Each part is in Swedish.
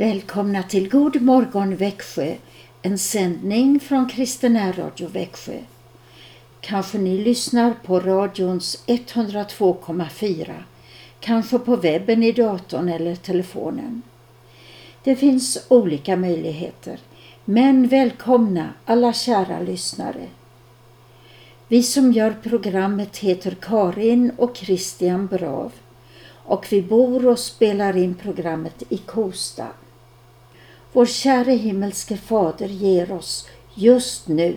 Välkomna till God morgon Växjö, en sändning från Kristen Radio Växjö. Kanske ni lyssnar på radions 102,4, kanske på webben i datorn eller telefonen. Det finns olika möjligheter, men välkomna alla kära lyssnare. Vi som gör programmet heter Karin och Christian Brav och vi bor och spelar in programmet i Kosta. Vår käre himmelske Fader ger oss just nu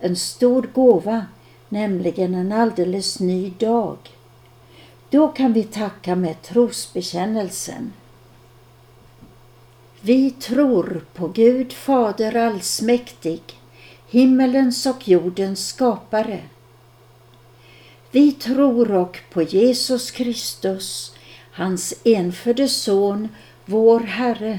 en stor gåva, nämligen en alldeles ny dag. Då kan vi tacka med trosbekännelsen. Vi tror på Gud Fader allsmäktig, himmelens och jordens skapare. Vi tror och på Jesus Kristus, hans enfödde Son, vår Herre,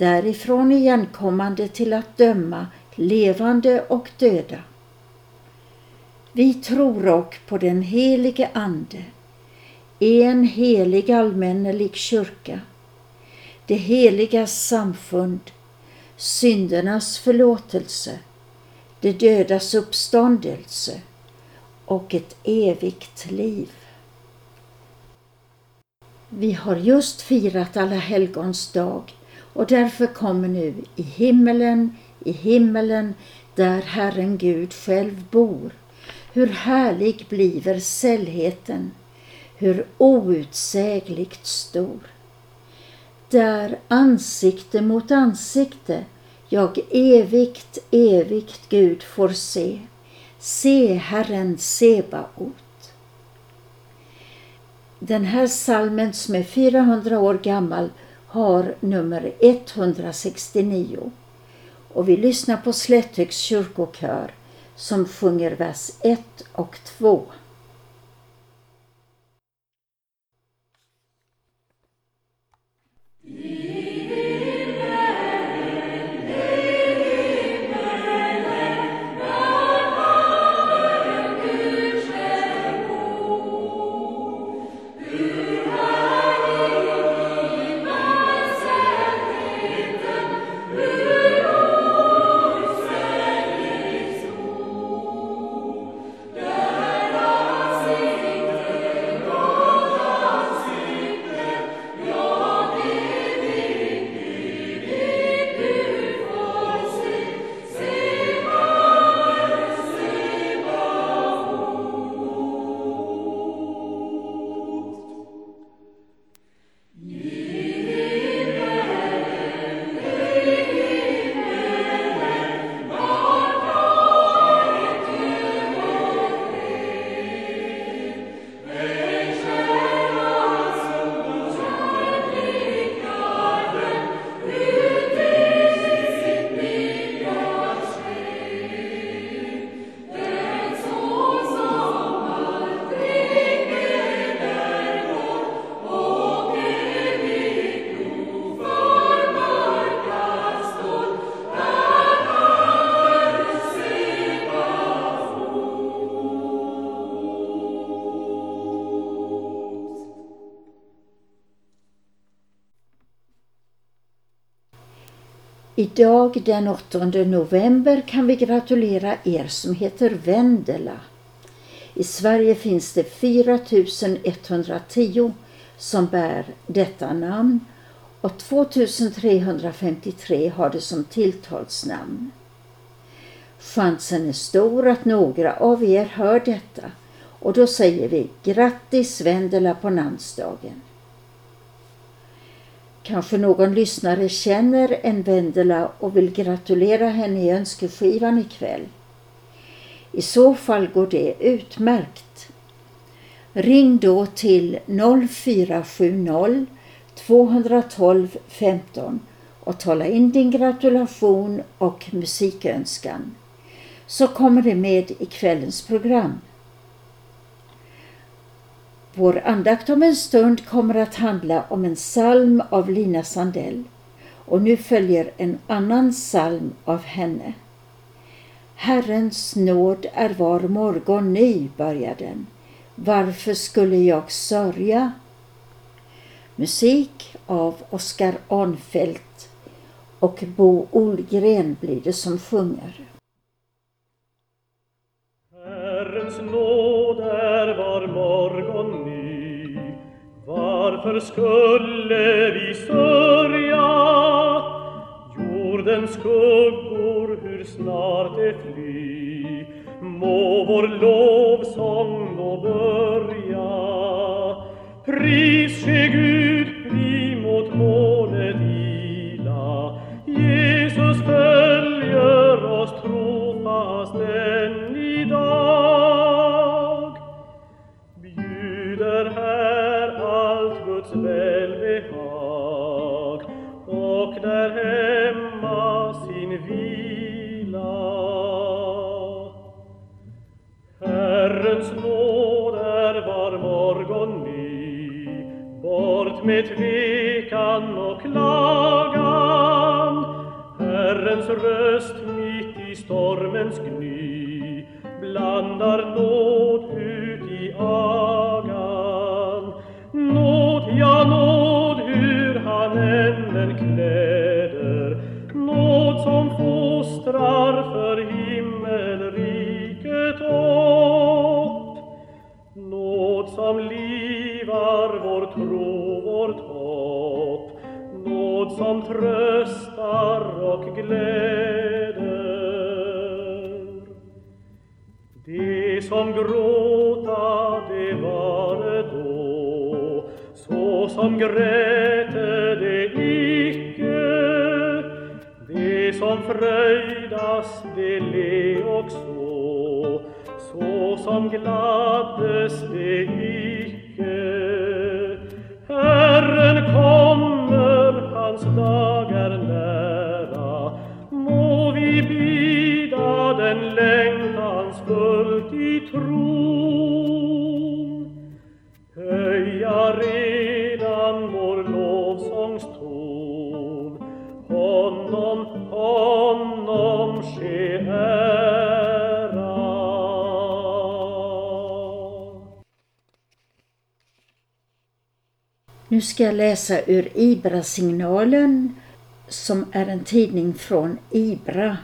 därifrån igenkommande till att döma levande och döda. Vi tror och på den helige Ande, en helig allmännelig kyrka, det heligas samfund, syndernas förlåtelse, det dödas uppståndelse och ett evigt liv. Vi har just firat Alla helgons dag och därför kommer nu i himmelen, i himmelen där Herren Gud själv bor. Hur härlig bliver sällheten, hur outsägligt stor. Där ansikte mot ansikte jag evigt, evigt Gud får se. Se Herren Sebaot. Den här salmen som är 400 år gammal har nummer 169 och vi lyssnar på Slättöks kyrkokör som sjunger vers 1 och 2. Idag den 8 november kan vi gratulera er som heter Vendela. I Sverige finns det 4110 som bär detta namn och 2353 har det som tilltalsnamn. Chansen är stor att några av er hör detta och då säger vi grattis Vendela på namnsdagen. Kanske någon lyssnare känner en Vendela och vill gratulera henne i önskeskivan ikväll. I så fall går det utmärkt. Ring då till 0470 212 15 och tala in din gratulation och musikönskan så kommer det med i kvällens program. Vår andakt om en stund kommer att handla om en psalm av Lina Sandell och nu följer en annan psalm av henne. Herrens nåd är var morgon ny, börjar den. Varför skulle jag sörja? Musik av Oskar Arnfelt och Bo Olgren blir det som sjunger. Herrens nåd är var Varför skulle vi sörja? Jordens skuggor hur snart det fly Må vår lovsång då börja Pris ske Gud, vi mot målet ila Jesus född Herrens nåd är var morgon ny. Bort med tvekan och klagan. Herrens röst mitt i stormens gny. Tröstar och gläder. De som gråta, det var då Så som gräte det icke. De som fröjdas, det le också Så som gladdes det icke. Nu ska jag läsa ur IBRA-signalen som är en tidning från IBRA.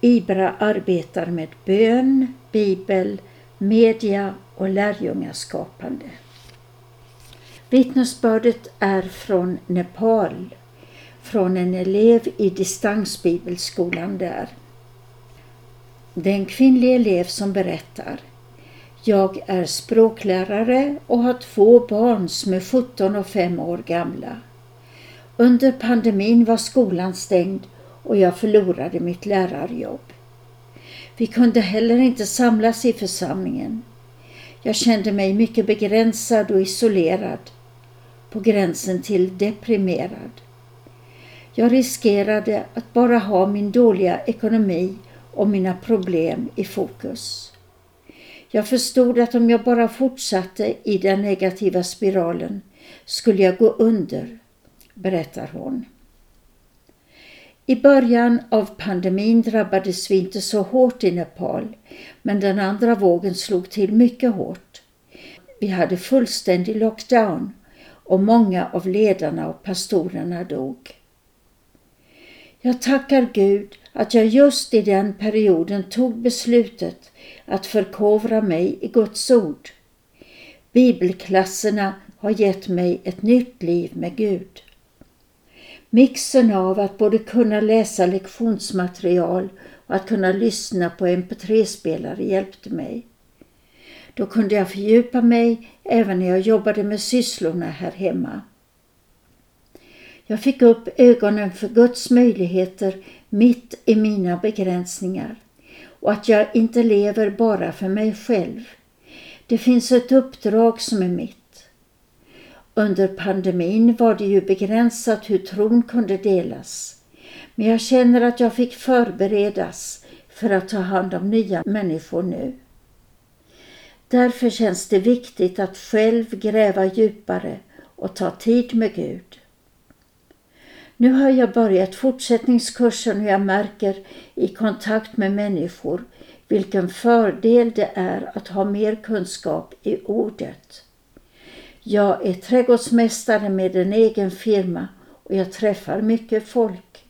IBRA arbetar med bön, bibel, media och lärjungaskapande. Vittnesbördet är från Nepal, från en elev i distansbibelskolan där. Det är en kvinnlig elev som berättar jag är språklärare och har två barn som är 17 och 5 år gamla. Under pandemin var skolan stängd och jag förlorade mitt lärarjobb. Vi kunde heller inte samlas i församlingen. Jag kände mig mycket begränsad och isolerad, på gränsen till deprimerad. Jag riskerade att bara ha min dåliga ekonomi och mina problem i fokus. Jag förstod att om jag bara fortsatte i den negativa spiralen skulle jag gå under, berättar hon. I början av pandemin drabbades vi inte så hårt i Nepal, men den andra vågen slog till mycket hårt. Vi hade fullständig lockdown och många av ledarna och pastorerna dog. Jag tackar Gud att jag just i den perioden tog beslutet att förkovra mig i Guds ord. Bibelklasserna har gett mig ett nytt liv med Gud. Mixen av att både kunna läsa lektionsmaterial och att kunna lyssna på mp3-spelare hjälpte mig. Då kunde jag fördjupa mig även när jag jobbade med sysslorna här hemma. Jag fick upp ögonen för Guds möjligheter mitt i mina begränsningar och att jag inte lever bara för mig själv. Det finns ett uppdrag som är mitt. Under pandemin var det ju begränsat hur tron kunde delas. Men jag känner att jag fick förberedas för att ta hand om nya människor nu. Därför känns det viktigt att själv gräva djupare och ta tid med Gud. Nu har jag börjat fortsättningskursen och jag märker i kontakt med människor vilken fördel det är att ha mer kunskap i ordet. Jag är trädgårdsmästare med en egen firma och jag träffar mycket folk.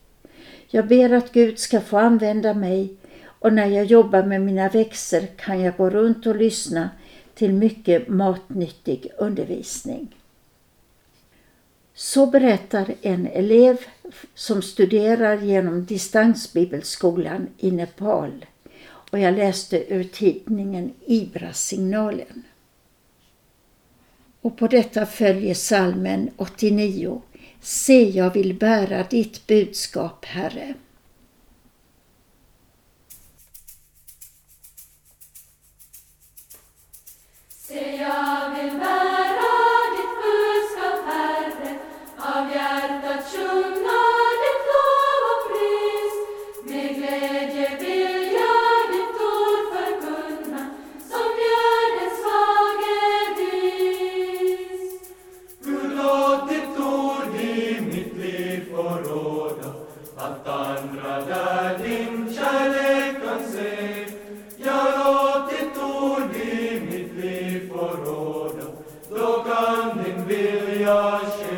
Jag ber att Gud ska få använda mig och när jag jobbar med mina växter kan jag gå runt och lyssna till mycket matnyttig undervisning. Så berättar en elev som studerar genom distansbibelskolan i Nepal och jag läste ur tidningen Ibra-signalen. Och på detta följer salmen 89. Se, jag vill bära ditt budskap, Herre. Se, jag vill bära vilja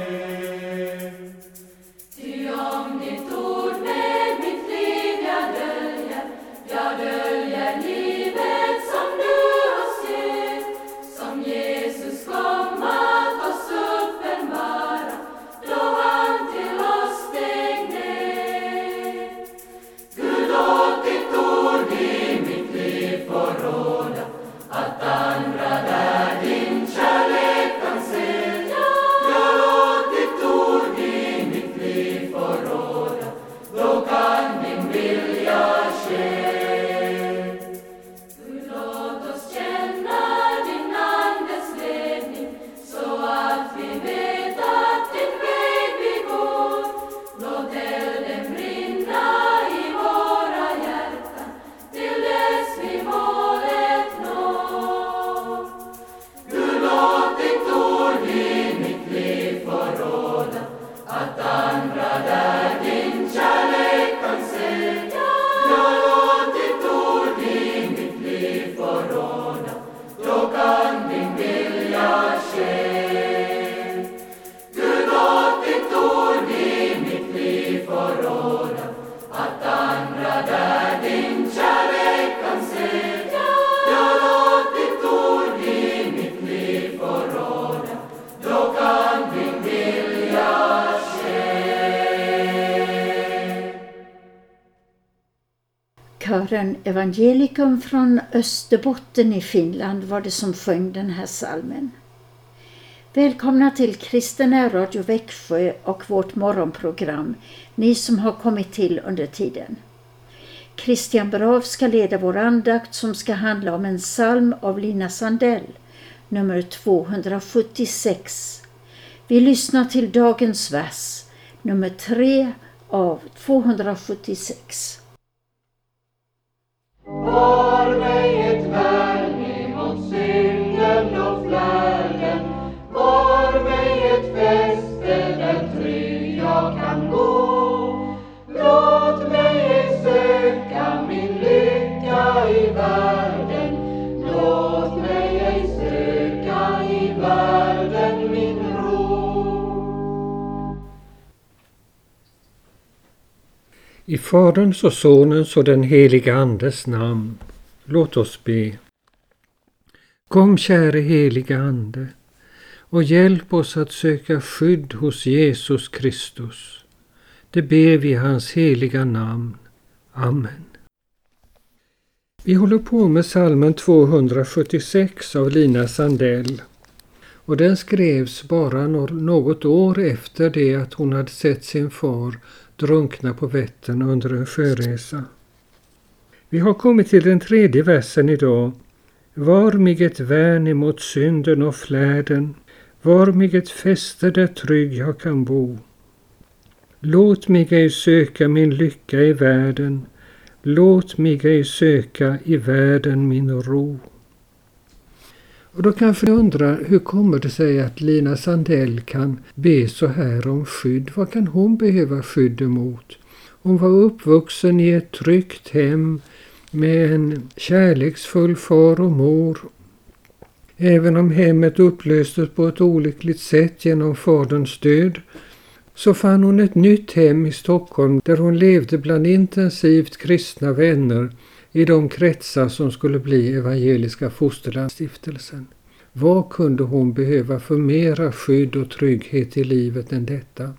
Evangelikum från Österbotten i Finland var det som sjöng den här salmen. Välkomna till Kristen Radio Växjö och vårt morgonprogram, ni som har kommit till under tiden. Christian Brav ska leda vår andakt som ska handla om en psalm av Lina Sandell, nummer 276. Vi lyssnar till dagens vers, nummer 3 av 276. Var I Faderns och Sonens och den helige Andes namn. Låt oss be. Kom käre helige Ande och hjälp oss att söka skydd hos Jesus Kristus. Det ber vi i hans heliga namn. Amen. Vi håller på med salmen 276 av Lina Sandell och den skrevs bara något år efter det att hon hade sett sin far drunkna på Vättern under en sjöresa. Vi har kommit till den tredje versen idag. Var mig ett värn emot synden och fläden, var mig ett fäste där trygg jag kan bo. Låt mig ej söka min lycka i världen, låt mig ej söka i världen min ro. Och då kanske ni undrar, hur kommer det sig att Lina Sandell kan be så här om skydd? Vad kan hon behöva skydd emot? Hon var uppvuxen i ett tryggt hem med en kärleksfull far och mor. Även om hemmet upplöstes på ett olyckligt sätt genom faderns död så fann hon ett nytt hem i Stockholm där hon levde bland intensivt kristna vänner i de kretsar som skulle bli Evangeliska Fosterlandsstiftelsen. Vad kunde hon behöva för mera skydd och trygghet i livet än detta?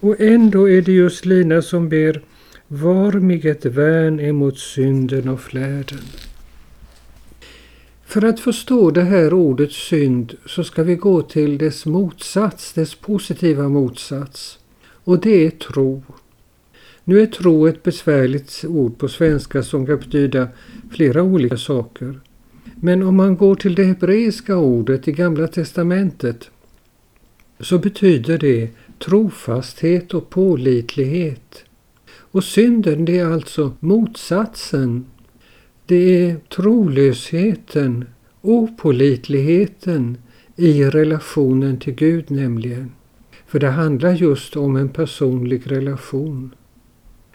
Och ändå är det just Lina som ber Var mig ett värn emot synden och flärden. För att förstå det här ordet synd så ska vi gå till dess motsats, dess positiva motsats. Och det är tro. Nu är tro ett besvärligt ord på svenska som kan betyda flera olika saker. Men om man går till det hebreiska ordet i Gamla testamentet så betyder det trofasthet och pålitlighet. Och synden det är alltså motsatsen. Det är trolösheten, opålitligheten i relationen till Gud nämligen. För det handlar just om en personlig relation.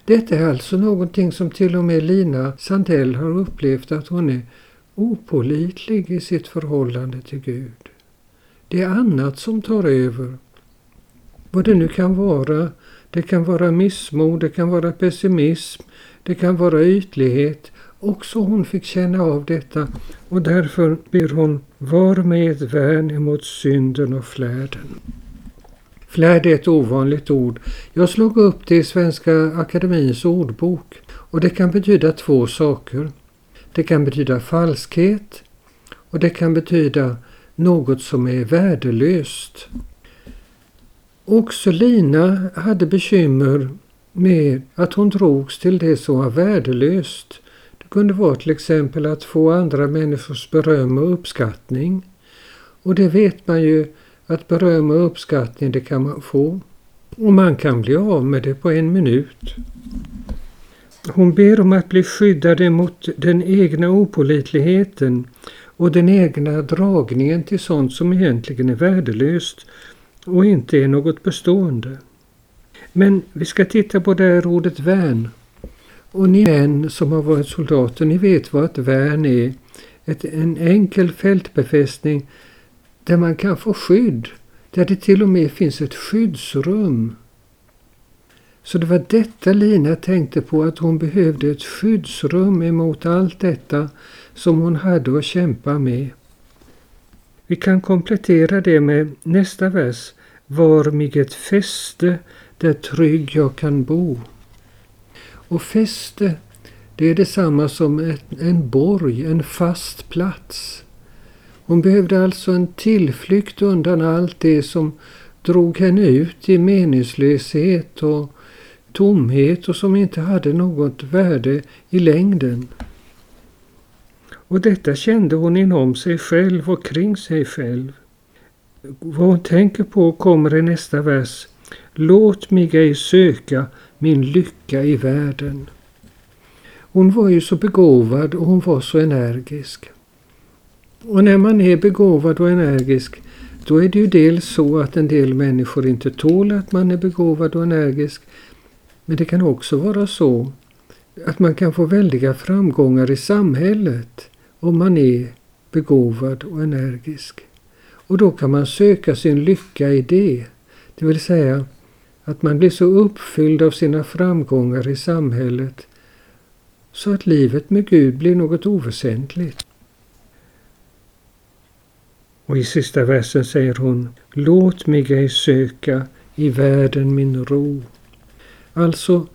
Detta är alltså någonting som till och med Lina Sandell har upplevt att hon är opålitlig i sitt förhållande till Gud. Det är annat som tar över. Vad det nu kan vara. Det kan vara missmod, det kan vara pessimism, det kan vara ytlighet. Också hon fick känna av detta och därför ber hon Var med ett värn emot synden och flärden. Flärd är ett ovanligt ord. Jag slog upp det i Svenska Akademins ordbok och det kan betyda två saker. Det kan betyda falskhet och det kan betyda något som är värdelöst. Också Lina hade bekymmer med att hon drogs till det som var värdelöst. Det kunde vara till exempel att få andra människors beröm och uppskattning. Och det vet man ju att beröm och uppskattning det kan man få. Och man kan bli av med det på en minut. Hon ber om att bli skyddad mot den egna opålitligheten och den egna dragningen till sånt som egentligen är värdelöst och inte är något bestående. Men vi ska titta på det här ordet värn. Och ni män som har varit soldater, ni vet vad ett värn är. Ett, en enkel fältbefästning där man kan få skydd. Där det till och med finns ett skyddsrum. Så det var detta Lina tänkte på, att hon behövde ett skyddsrum emot allt detta som hon hade att kämpa med. Vi kan komplettera det med nästa vers. Var mig ett fäste där trygg jag kan bo. Och fäste, det är detsamma som ett, en borg, en fast plats. Hon behövde alltså en tillflykt undan allt det som drog henne ut i meningslöshet och tomhet och som inte hade något värde i längden. Och detta kände hon inom sig själv och kring sig själv. Vad hon tänker på kommer i nästa vers. Låt mig ej söka min lycka i världen. Hon var ju så begåvad och hon var så energisk. Och när man är begåvad och energisk då är det ju dels så att en del människor inte tål att man är begåvad och energisk. Men det kan också vara så att man kan få väldiga framgångar i samhället om man är begåvad och energisk. Och då kan man söka sin lycka i det. Det vill säga att man blir så uppfylld av sina framgångar i samhället så att livet med Gud blir något oväsentligt. Och i sista versen säger hon Låt mig ej söka i världen min ro. Alltså,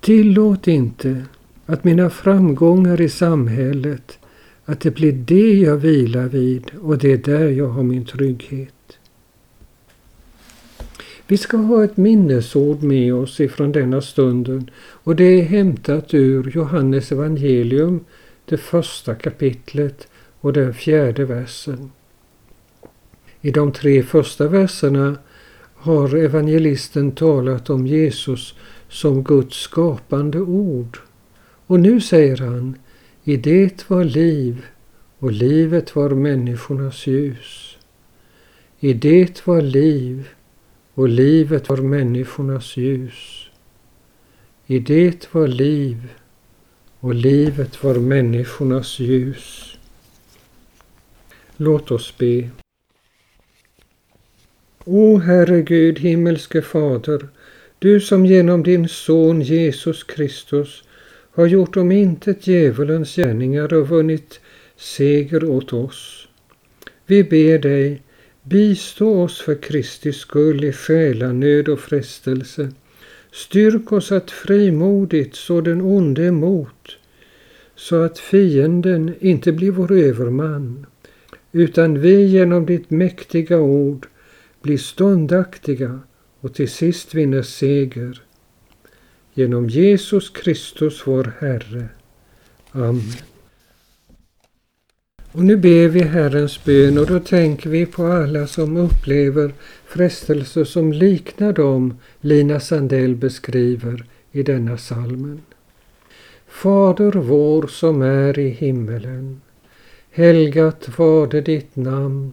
tillåt inte att mina framgångar i samhället, att det blir det jag vilar vid och det är där jag har min trygghet. Vi ska ha ett minnesord med oss ifrån denna stunden och det är hämtat ur Johannes evangelium, det första kapitlet och den fjärde versen. I de tre första verserna har evangelisten talat om Jesus som Guds skapande ord. Och nu säger han, i det var liv och livet var människornas ljus. I det var liv och livet var människornas ljus. I det var liv och livet var människornas ljus. Låt oss be. O Herre Gud, himmelske Fader, du som genom din Son Jesus Kristus har gjort om intet djävulens gärningar och vunnit seger åt oss. Vi ber dig, bistå oss för Kristi skull i själanöd och frestelse. Styrk oss att frimodigt så den onde emot, så att fienden inte blir vår överman, utan vi genom ditt mäktiga ord blir ståndaktiga och till sist vinner seger. Genom Jesus Kristus vår Herre. Amen. Och nu ber vi Herrens bön och då tänker vi på alla som upplever frestelser som liknar dem Lina Sandell beskriver i denna salmen. Fader vår som är i himmelen. Helgat varde ditt namn.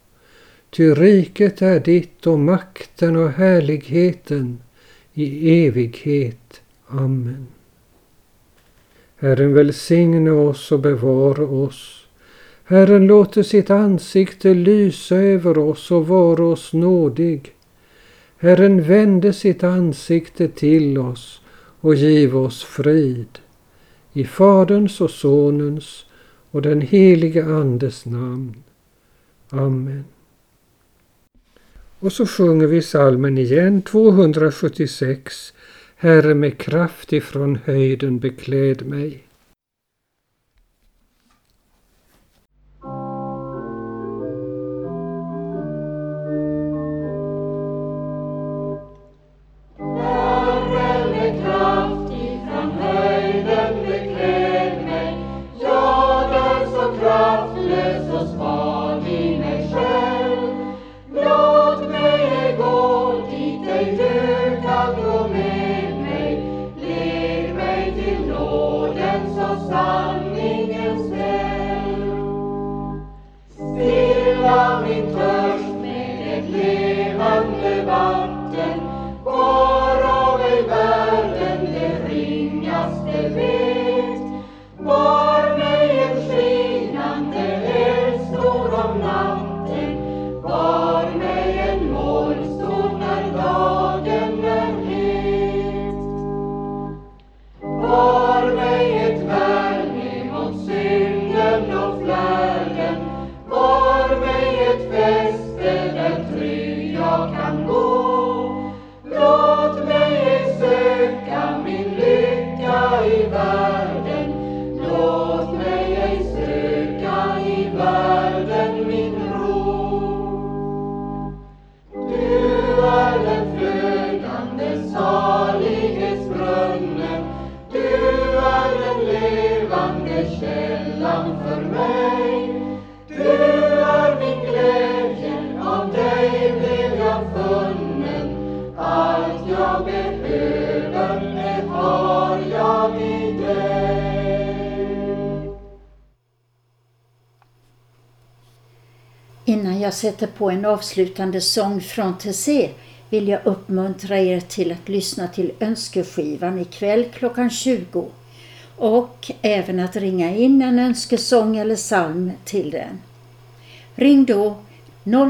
Ty riket är ditt och makten och härligheten i evighet. Amen. Herren välsigne oss och bevara oss. Herren låter sitt ansikte lysa över oss och vara oss nådig. Herren vände sitt ansikte till oss och giv oss frid. I Faderns och Sonens och den helige Andes namn. Amen. Och så sjunger vi salmen igen, 276. Herre med kraft ifrån höjden bekläd mig. Jag sätter på en avslutande sång från Tessé vill jag uppmuntra er till att lyssna till önskeskivan ikväll klockan 20 och även att ringa in en önskesång eller psalm till den. Ring då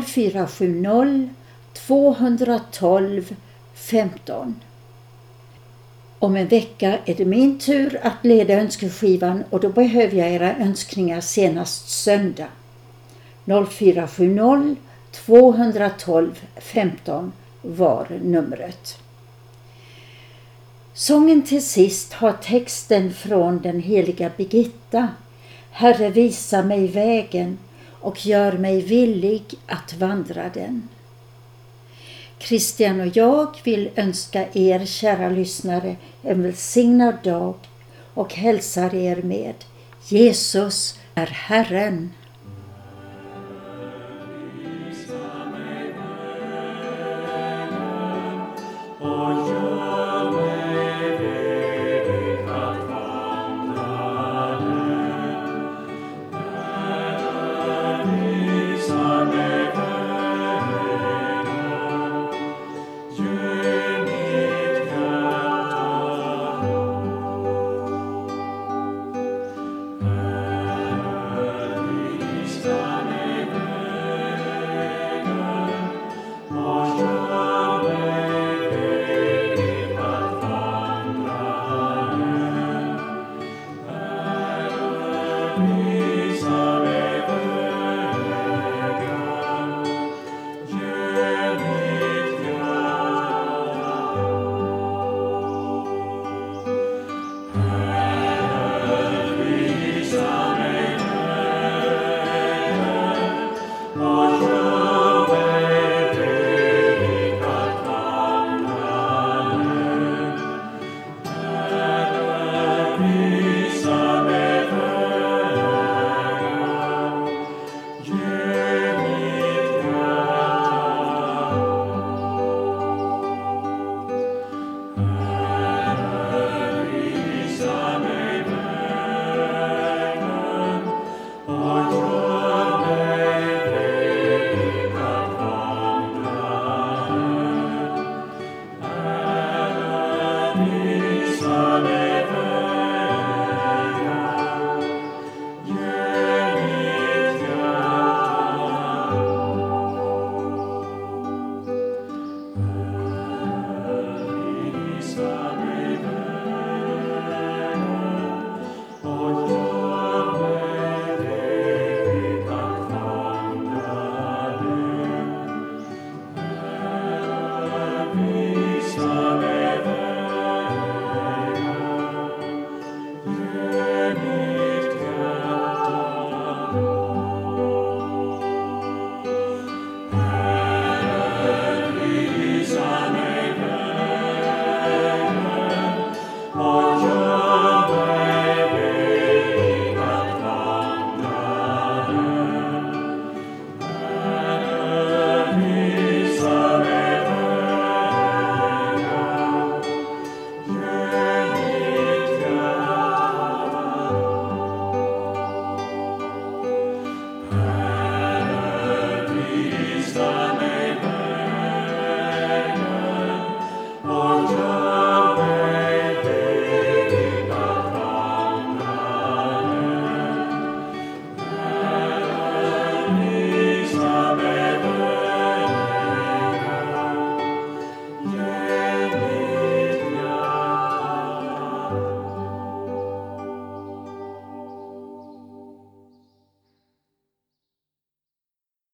0470 212 15. Om en vecka är det min tur att leda önskeskivan och då behöver jag era önskningar senast söndag. 0470 212 15 var numret. Sången till sist har texten från den heliga Birgitta. Herre visa mig vägen och gör mig villig att vandra den. Christian och jag vill önska er kära lyssnare en välsignad dag och hälsar er med Jesus är Herren.